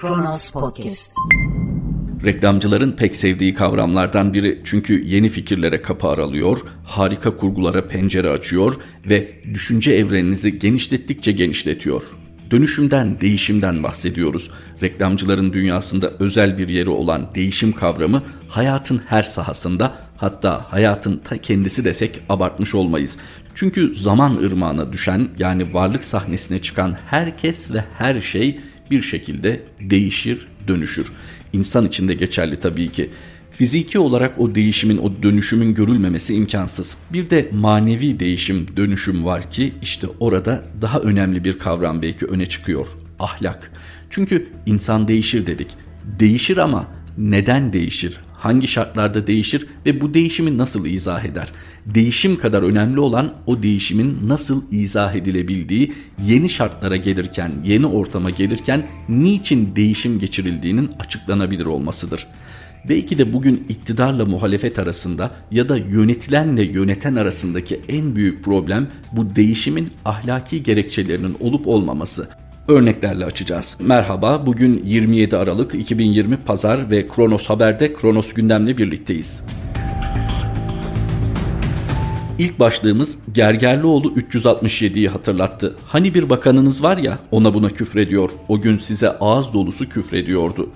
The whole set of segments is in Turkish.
Kronos Podcast. Reklamcıların pek sevdiği kavramlardan biri çünkü yeni fikirlere kapı aralıyor, harika kurgulara pencere açıyor ve düşünce evreninizi genişlettikçe genişletiyor. Dönüşümden, değişimden bahsediyoruz. Reklamcıların dünyasında özel bir yeri olan değişim kavramı hayatın her sahasında hatta hayatın ta kendisi desek abartmış olmayız. Çünkü zaman ırmağına düşen yani varlık sahnesine çıkan herkes ve her şey bir şekilde değişir, dönüşür. İnsan için de geçerli tabii ki. Fiziki olarak o değişimin, o dönüşümün görülmemesi imkansız. Bir de manevi değişim, dönüşüm var ki işte orada daha önemli bir kavram belki öne çıkıyor. Ahlak. Çünkü insan değişir dedik. Değişir ama neden değişir? Hangi şartlarda değişir ve bu değişimi nasıl izah eder? Değişim kadar önemli olan o değişimin nasıl izah edilebildiği, yeni şartlara gelirken, yeni ortama gelirken niçin değişim geçirildiğinin açıklanabilir olmasıdır. Belki de bugün iktidarla muhalefet arasında ya da yönetilenle yöneten arasındaki en büyük problem bu değişimin ahlaki gerekçelerinin olup olmaması örneklerle açacağız. Merhaba, bugün 27 Aralık 2020 Pazar ve Kronos Haber'de Kronos gündemle birlikteyiz. İlk başlığımız Gergerlioğlu 367'yi hatırlattı. Hani bir bakanınız var ya ona buna küfrediyor. O gün size ağız dolusu küfrediyordu.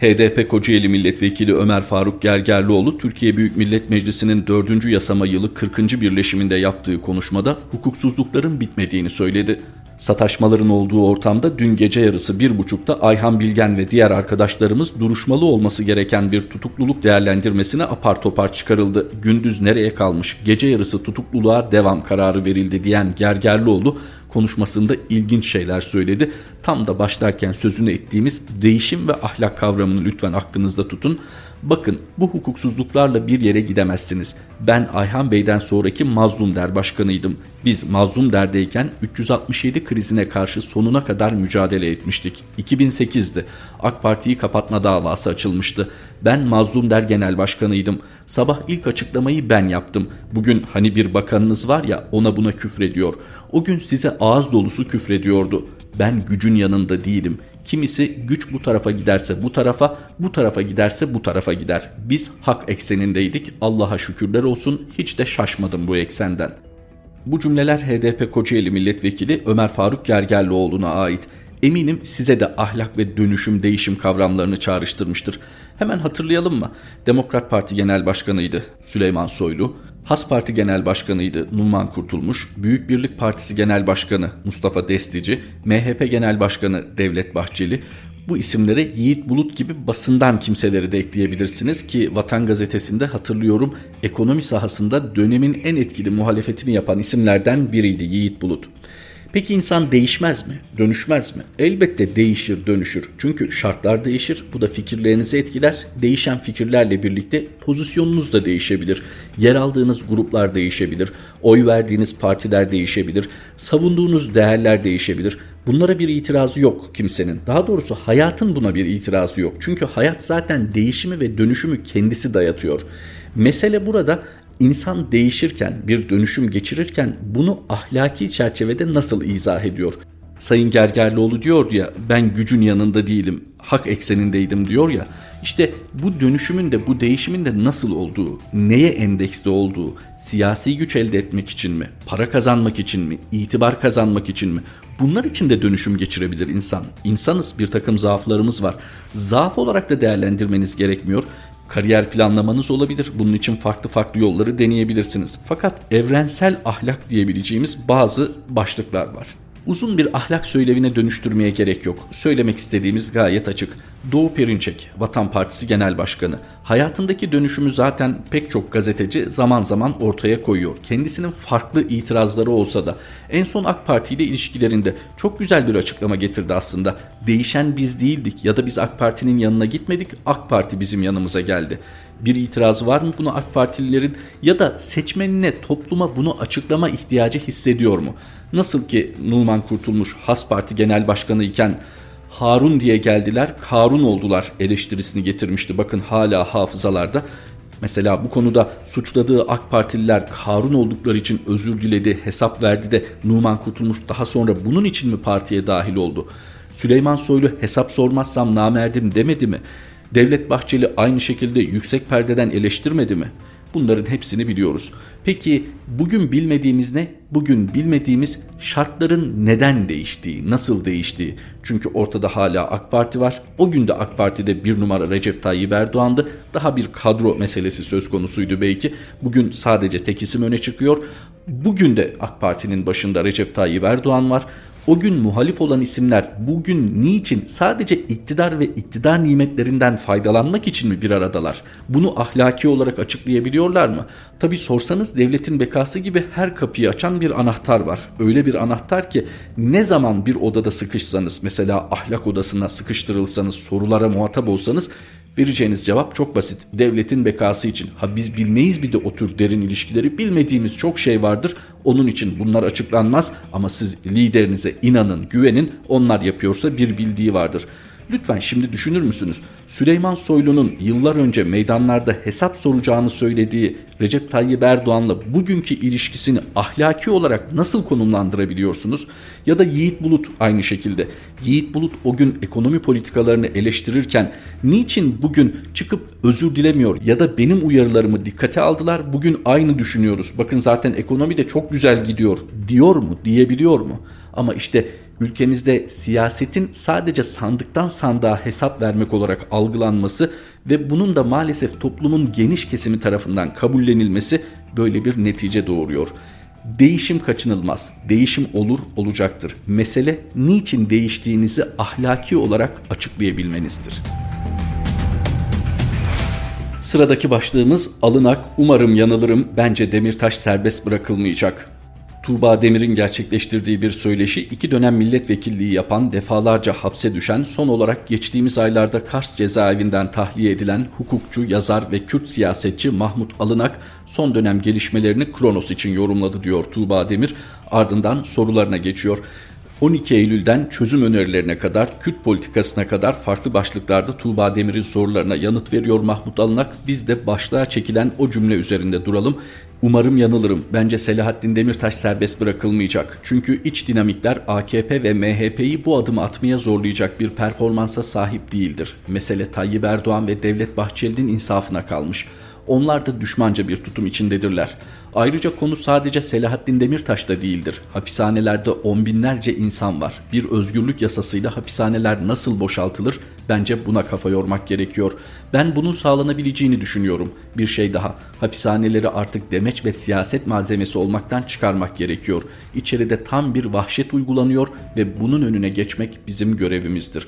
HDP Kocaeli Milletvekili Ömer Faruk Gergerlioğlu Türkiye Büyük Millet Meclisi'nin 4. yasama yılı 40. birleşiminde yaptığı konuşmada hukuksuzlukların bitmediğini söyledi. Sataşmaların olduğu ortamda dün gece yarısı bir buçukta Ayhan Bilgen ve diğer arkadaşlarımız duruşmalı olması gereken bir tutukluluk değerlendirmesine apar topar çıkarıldı. Gündüz nereye kalmış gece yarısı tutukluluğa devam kararı verildi diyen Gergerlioğlu konuşmasında ilginç şeyler söyledi. Tam da başlarken sözünü ettiğimiz değişim ve ahlak kavramını lütfen aklınızda tutun. Bakın bu hukuksuzluklarla bir yere gidemezsiniz. Ben Ayhan Bey'den sonraki Mazlum Der başkanıydım. Biz Mazlum Der'deyken 367 krizine karşı sonuna kadar mücadele etmiştik. 2008'di. AK Parti'yi kapatma davası açılmıştı. Ben Mazlum Der genel başkanıydım. Sabah ilk açıklamayı ben yaptım. Bugün hani bir bakanınız var ya ona buna küfrediyor. O gün size ağız dolusu küfrediyordu. Ben gücün yanında değilim. Kimisi güç bu tarafa giderse bu tarafa, bu tarafa giderse bu tarafa gider. Biz hak eksenindeydik. Allah'a şükürler olsun. Hiç de şaşmadım bu eksenden. Bu cümleler HDP Kocaeli Milletvekili Ömer Faruk Gergerlioğlu'na ait. Eminim size de ahlak ve dönüşüm değişim kavramlarını çağrıştırmıştır. Hemen hatırlayalım mı? Demokrat Parti Genel Başkanıydı Süleyman Soylu. Has Parti Genel Başkanıydı Numan Kurtulmuş, Büyük Birlik Partisi Genel Başkanı Mustafa Destici, MHP Genel Başkanı Devlet Bahçeli, bu isimlere Yiğit Bulut gibi basından kimseleri de ekleyebilirsiniz ki Vatan Gazetesi'nde hatırlıyorum ekonomi sahasında dönemin en etkili muhalefetini yapan isimlerden biriydi Yiğit Bulut. Peki insan değişmez mi? Dönüşmez mi? Elbette değişir, dönüşür. Çünkü şartlar değişir. Bu da fikirlerinizi etkiler. Değişen fikirlerle birlikte pozisyonunuz da değişebilir. Yer aldığınız gruplar değişebilir. Oy verdiğiniz partiler değişebilir. Savunduğunuz değerler değişebilir. Bunlara bir itirazı yok kimsenin. Daha doğrusu hayatın buna bir itirazı yok. Çünkü hayat zaten değişimi ve dönüşümü kendisi dayatıyor. Mesele burada İnsan değişirken, bir dönüşüm geçirirken bunu ahlaki çerçevede nasıl izah ediyor? Sayın Gergerlioğlu diyor ya ben gücün yanında değilim, hak eksenindeydim diyor ya. İşte bu dönüşümün de bu değişimin de nasıl olduğu, neye endeksli olduğu, siyasi güç elde etmek için mi, para kazanmak için mi, itibar kazanmak için mi? Bunlar için de dönüşüm geçirebilir insan. İnsanız bir takım zaaflarımız var. Zaaf olarak da değerlendirmeniz gerekmiyor kariyer planlamanız olabilir. Bunun için farklı farklı yolları deneyebilirsiniz. Fakat evrensel ahlak diyebileceğimiz bazı başlıklar var. Uzun bir ahlak söylevine dönüştürmeye gerek yok. Söylemek istediğimiz gayet açık. Doğu Perinçek, Vatan Partisi Genel Başkanı. Hayatındaki dönüşümü zaten pek çok gazeteci zaman zaman ortaya koyuyor. Kendisinin farklı itirazları olsa da en son AK Parti ile ilişkilerinde çok güzel bir açıklama getirdi aslında. Değişen biz değildik ya da biz AK Parti'nin yanına gitmedik, AK Parti bizim yanımıza geldi. Bir itirazı var mı bunu AK Partililerin ya da seçmenine, topluma bunu açıklama ihtiyacı hissediyor mu? Nasıl ki Numan Kurtulmuş Has Parti Genel Başkanı iken Harun diye geldiler, Karun oldular eleştirisini getirmişti. Bakın hala hafızalarda. Mesela bu konuda suçladığı AK Partililer Karun oldukları için özür diledi, hesap verdi de Numan Kurtulmuş daha sonra bunun için mi partiye dahil oldu? Süleyman Soylu hesap sormazsam namerdim demedi mi? Devlet Bahçeli aynı şekilde yüksek perdeden eleştirmedi mi? Bunların hepsini biliyoruz. Peki bugün bilmediğimiz ne? Bugün bilmediğimiz şartların neden değiştiği, nasıl değiştiği. Çünkü ortada hala AK Parti var. O gün de AK Parti'de bir numara Recep Tayyip Erdoğan'dı. Daha bir kadro meselesi söz konusuydu belki. Bugün sadece tek isim öne çıkıyor. Bugün de AK Parti'nin başında Recep Tayyip Erdoğan var. O gün muhalif olan isimler bugün niçin sadece iktidar ve iktidar nimetlerinden faydalanmak için mi bir aradalar? Bunu ahlaki olarak açıklayabiliyorlar mı? Tabi sorsanız devletin bekası gibi her kapıyı açan bir anahtar var. Öyle bir anahtar ki ne zaman bir odada sıkışsanız mesela ahlak odasına sıkıştırılsanız sorulara muhatap olsanız Vereceğiniz cevap çok basit. Devletin bekası için. Ha biz bilmeyiz bir de o tür derin ilişkileri. Bilmediğimiz çok şey vardır. Onun için bunlar açıklanmaz ama siz liderinize inanın, güvenin. Onlar yapıyorsa bir bildiği vardır. Lütfen şimdi düşünür müsünüz? Süleyman Soylu'nun yıllar önce meydanlarda hesap soracağını söylediği Recep Tayyip Erdoğan'la bugünkü ilişkisini ahlaki olarak nasıl konumlandırabiliyorsunuz? Ya da Yiğit Bulut aynı şekilde. Yiğit Bulut o gün ekonomi politikalarını eleştirirken niçin bugün çıkıp özür dilemiyor ya da benim uyarılarımı dikkate aldılar bugün aynı düşünüyoruz. Bakın zaten ekonomi de çok güzel gidiyor diyor mu diyebiliyor mu? Ama işte ülkemizde siyasetin sadece sandıktan sandığa hesap vermek olarak algılanması ve bunun da maalesef toplumun geniş kesimi tarafından kabullenilmesi böyle bir netice doğuruyor. Değişim kaçınılmaz. Değişim olur, olacaktır. Mesele niçin değiştiğinizi ahlaki olarak açıklayabilmenizdir. Sıradaki başlığımız alınak, umarım yanılırım, bence Demirtaş serbest bırakılmayacak. Tuğba Demir'in gerçekleştirdiği bir söyleşi iki dönem milletvekilliği yapan, defalarca hapse düşen, son olarak geçtiğimiz aylarda Kars cezaevinden tahliye edilen hukukçu, yazar ve Kürt siyasetçi Mahmut Alınak son dönem gelişmelerini Kronos için yorumladı diyor Tuğba Demir. Ardından sorularına geçiyor. 12 Eylül'den çözüm önerilerine kadar, Kürt politikasına kadar farklı başlıklarda Tuğba Demir'in sorularına yanıt veriyor Mahmut Alınak. Biz de başlığa çekilen o cümle üzerinde duralım. Umarım yanılırım. Bence Selahattin Demirtaş serbest bırakılmayacak. Çünkü iç dinamikler AKP ve MHP'yi bu adımı atmaya zorlayacak bir performansa sahip değildir. Mesele Tayyip Erdoğan ve Devlet Bahçeli'nin insafına kalmış. Onlar da düşmanca bir tutum içindedirler. Ayrıca konu sadece Selahattin Demirtaş da değildir. Hapishanelerde on binlerce insan var. Bir özgürlük yasasıyla hapishaneler nasıl boşaltılır? Bence buna kafa yormak gerekiyor. Ben bunun sağlanabileceğini düşünüyorum. Bir şey daha. Hapishaneleri artık demeç ve siyaset malzemesi olmaktan çıkarmak gerekiyor. İçeride tam bir vahşet uygulanıyor ve bunun önüne geçmek bizim görevimizdir.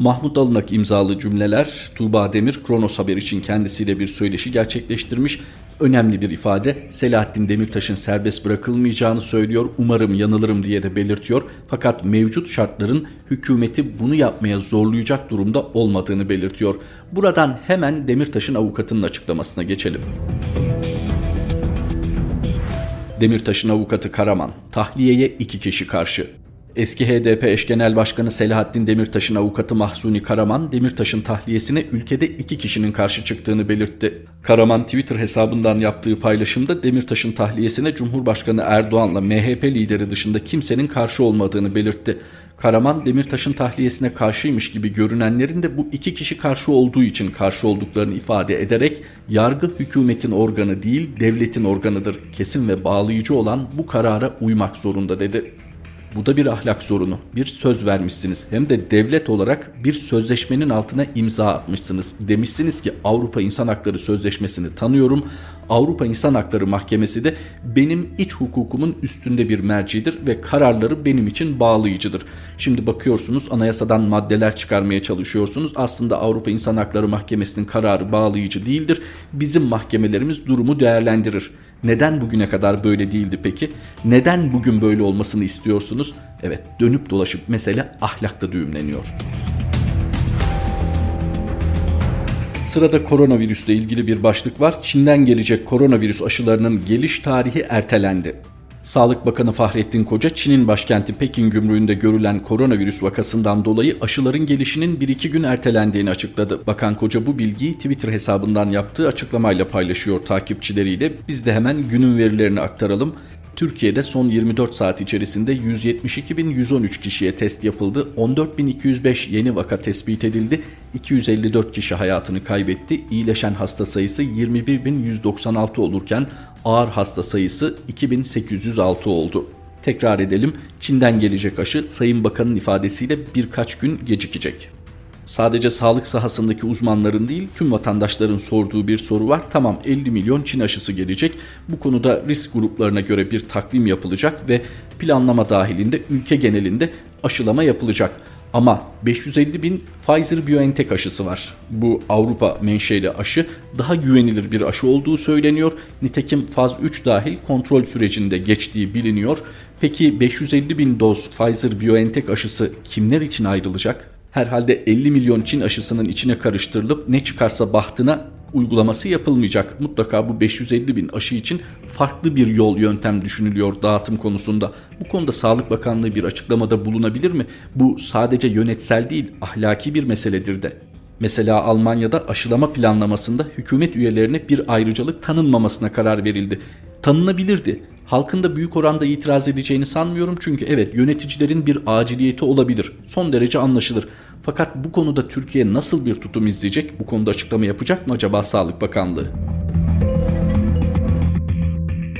Mahmut Alınak imzalı cümleler Tuğba Demir Kronos Haber için kendisiyle bir söyleşi gerçekleştirmiş. Önemli bir ifade Selahattin Demirtaş'ın serbest bırakılmayacağını söylüyor. Umarım yanılırım diye de belirtiyor. Fakat mevcut şartların hükümeti bunu yapmaya zorlayacak durumda olmadığını belirtiyor. Buradan hemen Demirtaş'ın avukatının açıklamasına geçelim. Demirtaş'ın avukatı Karaman, tahliyeye iki kişi karşı. Eski HDP eş genel başkanı Selahattin Demirtaş'ın avukatı Mahsuni Karaman, Demirtaş'ın tahliyesine ülkede iki kişinin karşı çıktığını belirtti. Karaman Twitter hesabından yaptığı paylaşımda Demirtaş'ın tahliyesine Cumhurbaşkanı Erdoğan'la MHP lideri dışında kimsenin karşı olmadığını belirtti. Karaman Demirtaş'ın tahliyesine karşıymış gibi görünenlerin de bu iki kişi karşı olduğu için karşı olduklarını ifade ederek yargı hükümetin organı değil devletin organıdır. Kesin ve bağlayıcı olan bu karara uymak zorunda dedi. Bu da bir ahlak sorunu. Bir söz vermişsiniz. Hem de devlet olarak bir sözleşmenin altına imza atmışsınız. Demişsiniz ki Avrupa İnsan Hakları Sözleşmesi'ni tanıyorum. Avrupa İnsan Hakları Mahkemesi de benim iç hukukumun üstünde bir mercidir ve kararları benim için bağlayıcıdır. Şimdi bakıyorsunuz anayasadan maddeler çıkarmaya çalışıyorsunuz. Aslında Avrupa İnsan Hakları Mahkemesi'nin kararı bağlayıcı değildir. Bizim mahkemelerimiz durumu değerlendirir. Neden bugüne kadar böyle değildi peki? Neden bugün böyle olmasını istiyorsunuz? Evet dönüp dolaşıp mesele ahlakta düğümleniyor. Sırada koronavirüsle ilgili bir başlık var. Çin'den gelecek koronavirüs aşılarının geliş tarihi ertelendi. Sağlık Bakanı Fahrettin Koca, Çin'in başkenti Pekin gümrüğünde görülen koronavirüs vakasından dolayı aşıların gelişinin 1-2 gün ertelendiğini açıkladı. Bakan Koca bu bilgiyi Twitter hesabından yaptığı açıklamayla paylaşıyor takipçileriyle. Biz de hemen günün verilerini aktaralım. Türkiye'de son 24 saat içerisinde 172.113 kişiye test yapıldı. 14.205 yeni vaka tespit edildi. 254 kişi hayatını kaybetti. İyileşen hasta sayısı 21.196 olurken ağır hasta sayısı 2806 oldu. Tekrar edelim. Çin'den gelecek aşı Sayın Bakan'ın ifadesiyle birkaç gün gecikecek. Sadece sağlık sahasındaki uzmanların değil tüm vatandaşların sorduğu bir soru var. Tamam 50 milyon Çin aşısı gelecek. Bu konuda risk gruplarına göre bir takvim yapılacak ve planlama dahilinde ülke genelinde aşılama yapılacak. Ama 550 bin Pfizer-BioNTech aşısı var. Bu Avrupa menşeli aşı daha güvenilir bir aşı olduğu söyleniyor. Nitekim faz 3 dahil kontrol sürecinde geçtiği biliniyor. Peki 550 bin doz Pfizer-BioNTech aşısı kimler için ayrılacak? Herhalde 50 milyon Çin aşısının içine karıştırılıp ne çıkarsa bahtına uygulaması yapılmayacak. Mutlaka bu 550 bin aşı için farklı bir yol yöntem düşünülüyor dağıtım konusunda. Bu konuda Sağlık Bakanlığı bir açıklamada bulunabilir mi? Bu sadece yönetsel değil ahlaki bir meseledir de. Mesela Almanya'da aşılama planlamasında hükümet üyelerine bir ayrıcalık tanınmamasına karar verildi. Tanınabilirdi halkın da büyük oranda itiraz edeceğini sanmıyorum çünkü evet yöneticilerin bir aciliyeti olabilir. Son derece anlaşılır. Fakat bu konuda Türkiye nasıl bir tutum izleyecek? Bu konuda açıklama yapacak mı acaba Sağlık Bakanlığı?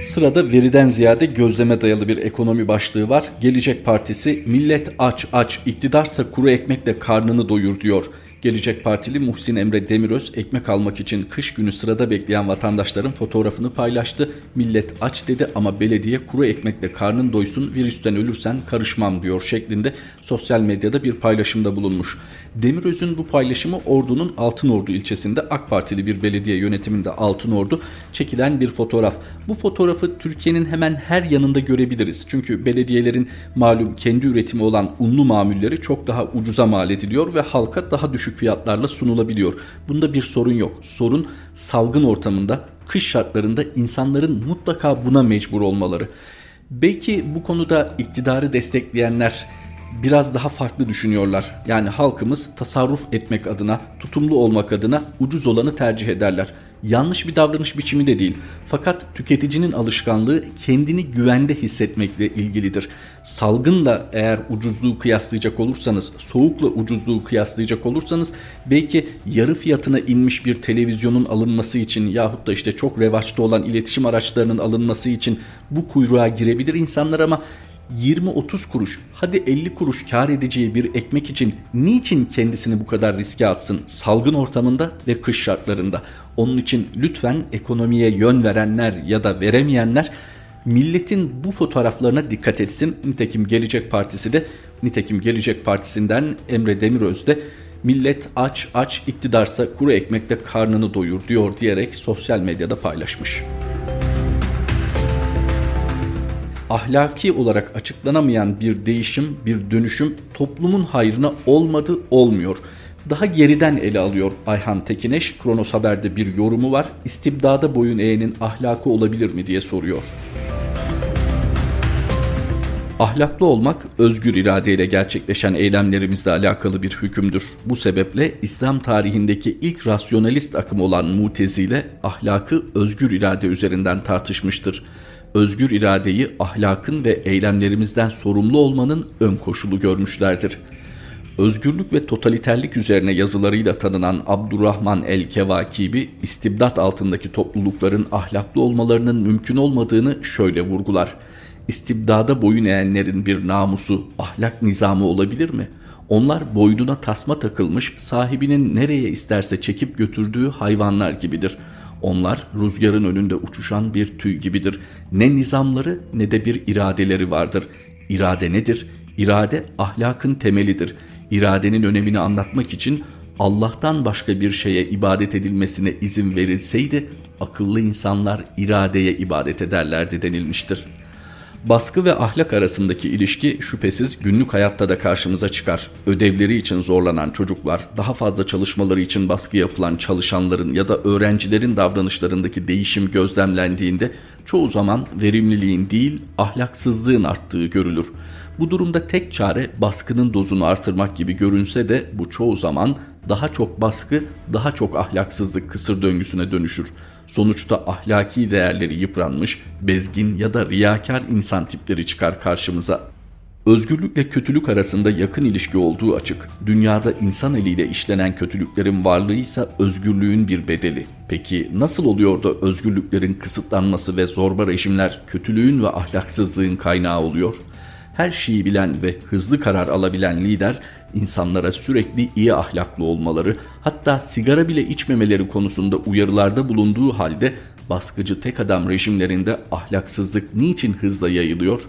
Sırada veriden ziyade gözleme dayalı bir ekonomi başlığı var. Gelecek Partisi millet aç aç iktidarsa kuru ekmekle karnını doyur diyor. Gelecek Partili Muhsin Emre Demiröz ekmek almak için kış günü sırada bekleyen vatandaşların fotoğrafını paylaştı. Millet aç dedi ama belediye kuru ekmekle karnın doysun virüsten ölürsen karışmam diyor şeklinde sosyal medyada bir paylaşımda bulunmuş. Demiröz'ün bu paylaşımı Ordu'nun Altınordu ilçesinde AK Partili bir belediye yönetiminde Altınordu çekilen bir fotoğraf. Bu fotoğrafı Türkiye'nin hemen her yanında görebiliriz. Çünkü belediyelerin malum kendi üretimi olan unlu mamulleri çok daha ucuza mal ediliyor ve halka daha düşük fiyatlarla sunulabiliyor. Bunda bir sorun yok. Sorun salgın ortamında, kış şartlarında insanların mutlaka buna mecbur olmaları. Belki bu konuda iktidarı destekleyenler biraz daha farklı düşünüyorlar. Yani halkımız tasarruf etmek adına, tutumlu olmak adına ucuz olanı tercih ederler. Yanlış bir davranış biçimi de değil. Fakat tüketicinin alışkanlığı kendini güvende hissetmekle ilgilidir. Salgınla eğer ucuzluğu kıyaslayacak olursanız, soğukla ucuzluğu kıyaslayacak olursanız belki yarı fiyatına inmiş bir televizyonun alınması için yahut da işte çok revaçta olan iletişim araçlarının alınması için bu kuyruğa girebilir insanlar ama 20-30 kuruş hadi 50 kuruş kar edeceği bir ekmek için niçin kendisini bu kadar riske atsın salgın ortamında ve kış şartlarında? Onun için lütfen ekonomiye yön verenler ya da veremeyenler milletin bu fotoğraflarına dikkat etsin. Nitekim Gelecek Partisi de nitekim Gelecek Partisi'nden Emre Demiröz de millet aç aç iktidarsa kuru ekmekte karnını doyur diyor diyerek sosyal medyada paylaşmış ahlaki olarak açıklanamayan bir değişim, bir dönüşüm toplumun hayrına olmadı olmuyor. Daha geriden ele alıyor Ayhan Tekineş. Kronos Haber'de bir yorumu var. İstibdada boyun eğenin ahlakı olabilir mi diye soruyor. Ahlaklı olmak özgür iradeyle gerçekleşen eylemlerimizle alakalı bir hükümdür. Bu sebeple İslam tarihindeki ilk rasyonalist akım olan Mutezile ahlakı özgür irade üzerinden tartışmıştır özgür iradeyi ahlakın ve eylemlerimizden sorumlu olmanın ön koşulu görmüşlerdir. Özgürlük ve totaliterlik üzerine yazılarıyla tanınan Abdurrahman el-Kevakibi, istibdat altındaki toplulukların ahlaklı olmalarının mümkün olmadığını şöyle vurgular. İstibdada boyun eğenlerin bir namusu, ahlak nizamı olabilir mi? Onlar boynuna tasma takılmış, sahibinin nereye isterse çekip götürdüğü hayvanlar gibidir.'' Onlar rüzgarın önünde uçuşan bir tüy gibidir. Ne nizamları ne de bir iradeleri vardır. İrade nedir? İrade ahlakın temelidir. İradenin önemini anlatmak için Allah'tan başka bir şeye ibadet edilmesine izin verilseydi akıllı insanlar iradeye ibadet ederlerdi denilmiştir. Baskı ve ahlak arasındaki ilişki şüphesiz günlük hayatta da karşımıza çıkar. Ödevleri için zorlanan çocuklar, daha fazla çalışmaları için baskı yapılan çalışanların ya da öğrencilerin davranışlarındaki değişim gözlemlendiğinde çoğu zaman verimliliğin değil ahlaksızlığın arttığı görülür. Bu durumda tek çare baskının dozunu artırmak gibi görünse de bu çoğu zaman daha çok baskı, daha çok ahlaksızlık kısır döngüsüne dönüşür. Sonuçta ahlaki değerleri yıpranmış, bezgin ya da riyakar insan tipleri çıkar karşımıza. Özgürlükle kötülük arasında yakın ilişki olduğu açık. Dünyada insan eliyle işlenen kötülüklerin varlığı ise özgürlüğün bir bedeli. Peki nasıl oluyor da özgürlüklerin kısıtlanması ve zorba rejimler kötülüğün ve ahlaksızlığın kaynağı oluyor? Her şeyi bilen ve hızlı karar alabilen lider insanlara sürekli iyi ahlaklı olmaları, hatta sigara bile içmemeleri konusunda uyarılarda bulunduğu halde baskıcı tek adam rejimlerinde ahlaksızlık niçin hızla yayılıyor?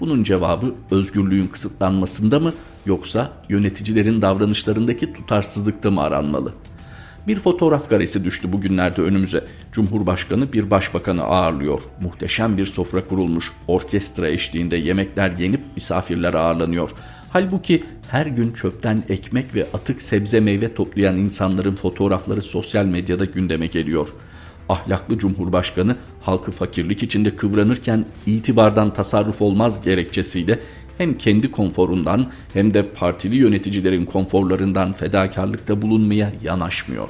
Bunun cevabı özgürlüğün kısıtlanmasında mı yoksa yöneticilerin davranışlarındaki tutarsızlıkta mı aranmalı? Bir fotoğraf karesi düştü bugünlerde önümüze. Cumhurbaşkanı bir başbakanı ağırlıyor. Muhteşem bir sofra kurulmuş. Orkestra eşliğinde yemekler yenip misafirler ağırlanıyor. Halbuki her gün çöpten ekmek ve atık sebze meyve toplayan insanların fotoğrafları sosyal medyada gündeme geliyor. Ahlaklı Cumhurbaşkanı halkı fakirlik içinde kıvranırken itibardan tasarruf olmaz gerekçesiyle hem kendi konforundan hem de partili yöneticilerin konforlarından fedakarlıkta bulunmaya yanaşmıyor.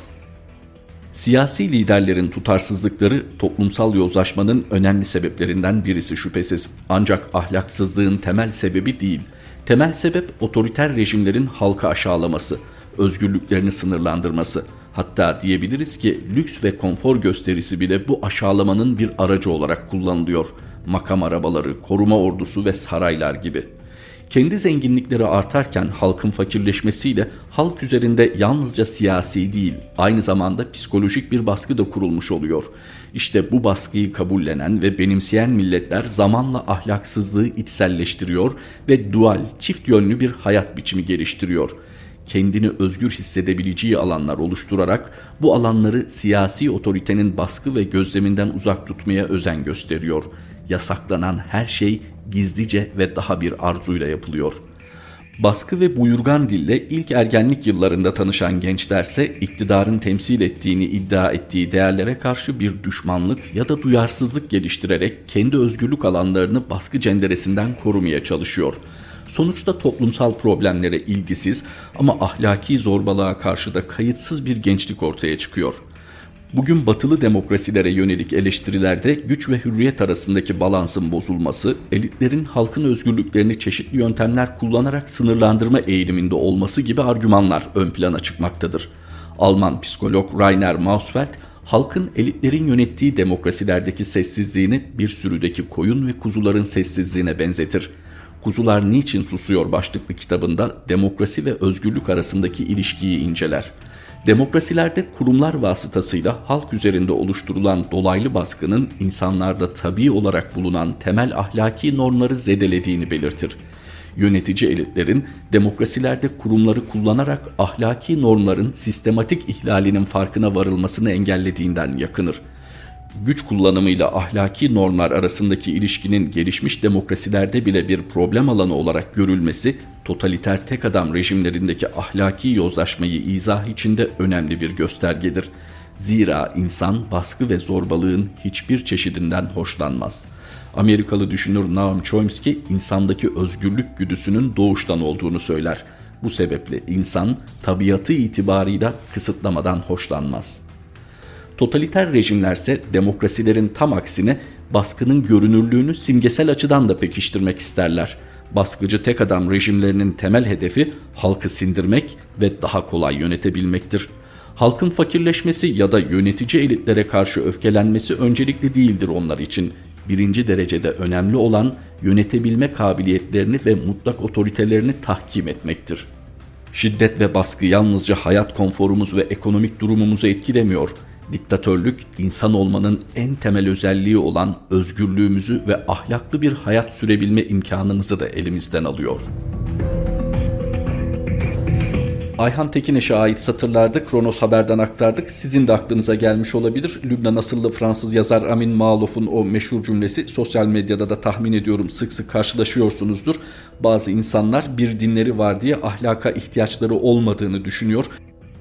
Siyasi liderlerin tutarsızlıkları toplumsal yozlaşmanın önemli sebeplerinden birisi şüphesiz. Ancak ahlaksızlığın temel sebebi değil. Temel sebep otoriter rejimlerin halka aşağılaması, özgürlüklerini sınırlandırması. Hatta diyebiliriz ki lüks ve konfor gösterisi bile bu aşağılamanın bir aracı olarak kullanılıyor. Makam arabaları, koruma ordusu ve saraylar gibi. Kendi zenginlikleri artarken halkın fakirleşmesiyle halk üzerinde yalnızca siyasi değil, aynı zamanda psikolojik bir baskı da kurulmuş oluyor. İşte bu baskıyı kabullenen ve benimseyen milletler zamanla ahlaksızlığı içselleştiriyor ve dual, çift yönlü bir hayat biçimi geliştiriyor. Kendini özgür hissedebileceği alanlar oluşturarak bu alanları siyasi otoritenin baskı ve gözleminden uzak tutmaya özen gösteriyor. Yasaklanan her şey gizlice ve daha bir arzuyla yapılıyor. Baskı ve buyurgan dille ilk ergenlik yıllarında tanışan gençlerse iktidarın temsil ettiğini iddia ettiği değerlere karşı bir düşmanlık ya da duyarsızlık geliştirerek kendi özgürlük alanlarını baskı cenderesinden korumaya çalışıyor. Sonuçta toplumsal problemlere ilgisiz ama ahlaki zorbalığa karşı da kayıtsız bir gençlik ortaya çıkıyor.'' Bugün batılı demokrasilere yönelik eleştirilerde güç ve hürriyet arasındaki balansın bozulması, elitlerin halkın özgürlüklerini çeşitli yöntemler kullanarak sınırlandırma eğiliminde olması gibi argümanlar ön plana çıkmaktadır. Alman psikolog Rainer Mausfeld, halkın elitlerin yönettiği demokrasilerdeki sessizliğini bir sürüdeki koyun ve kuzuların sessizliğine benzetir. Kuzular Niçin Susuyor başlıklı kitabında demokrasi ve özgürlük arasındaki ilişkiyi inceler. Demokrasilerde kurumlar vasıtasıyla halk üzerinde oluşturulan dolaylı baskının insanlarda tabii olarak bulunan temel ahlaki normları zedelediğini belirtir. Yönetici elitlerin demokrasilerde kurumları kullanarak ahlaki normların sistematik ihlalinin farkına varılmasını engellediğinden yakınır güç kullanımıyla ahlaki normlar arasındaki ilişkinin gelişmiş demokrasilerde bile bir problem alanı olarak görülmesi, totaliter tek adam rejimlerindeki ahlaki yozlaşmayı izah içinde önemli bir göstergedir. Zira insan baskı ve zorbalığın hiçbir çeşidinden hoşlanmaz. Amerikalı düşünür Noam Chomsky insandaki özgürlük güdüsünün doğuştan olduğunu söyler. Bu sebeple insan tabiatı itibarıyla kısıtlamadan hoşlanmaz.'' Totaliter rejimlerse demokrasilerin tam aksine baskının görünürlüğünü simgesel açıdan da pekiştirmek isterler. Baskıcı tek adam rejimlerinin temel hedefi halkı sindirmek ve daha kolay yönetebilmektir. Halkın fakirleşmesi ya da yönetici elitlere karşı öfkelenmesi öncelikli değildir onlar için. Birinci derecede önemli olan yönetebilme kabiliyetlerini ve mutlak otoritelerini tahkim etmektir. Şiddet ve baskı yalnızca hayat konforumuz ve ekonomik durumumuzu etkilemiyor Diktatörlük insan olmanın en temel özelliği olan özgürlüğümüzü ve ahlaklı bir hayat sürebilme imkanımızı da elimizden alıyor. Ayhan Tekineş'e ait satırlarda Kronos Haber'den aktardık. Sizin de aklınıza gelmiş olabilir. Lübnan asıllı Fransız yazar Amin Malof'un o meşhur cümlesi sosyal medyada da tahmin ediyorum sık sık karşılaşıyorsunuzdur. Bazı insanlar bir dinleri var diye ahlaka ihtiyaçları olmadığını düşünüyor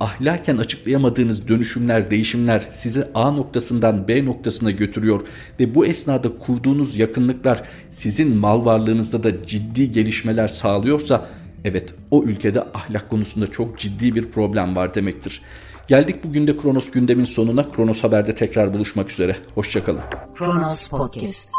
ahlaken açıklayamadığınız dönüşümler, değişimler sizi A noktasından B noktasına götürüyor ve bu esnada kurduğunuz yakınlıklar sizin mal varlığınızda da ciddi gelişmeler sağlıyorsa evet o ülkede ahlak konusunda çok ciddi bir problem var demektir. Geldik bugün de Kronos gündemin sonuna. Kronos Haber'de tekrar buluşmak üzere. Hoşçakalın. Kronos Podcast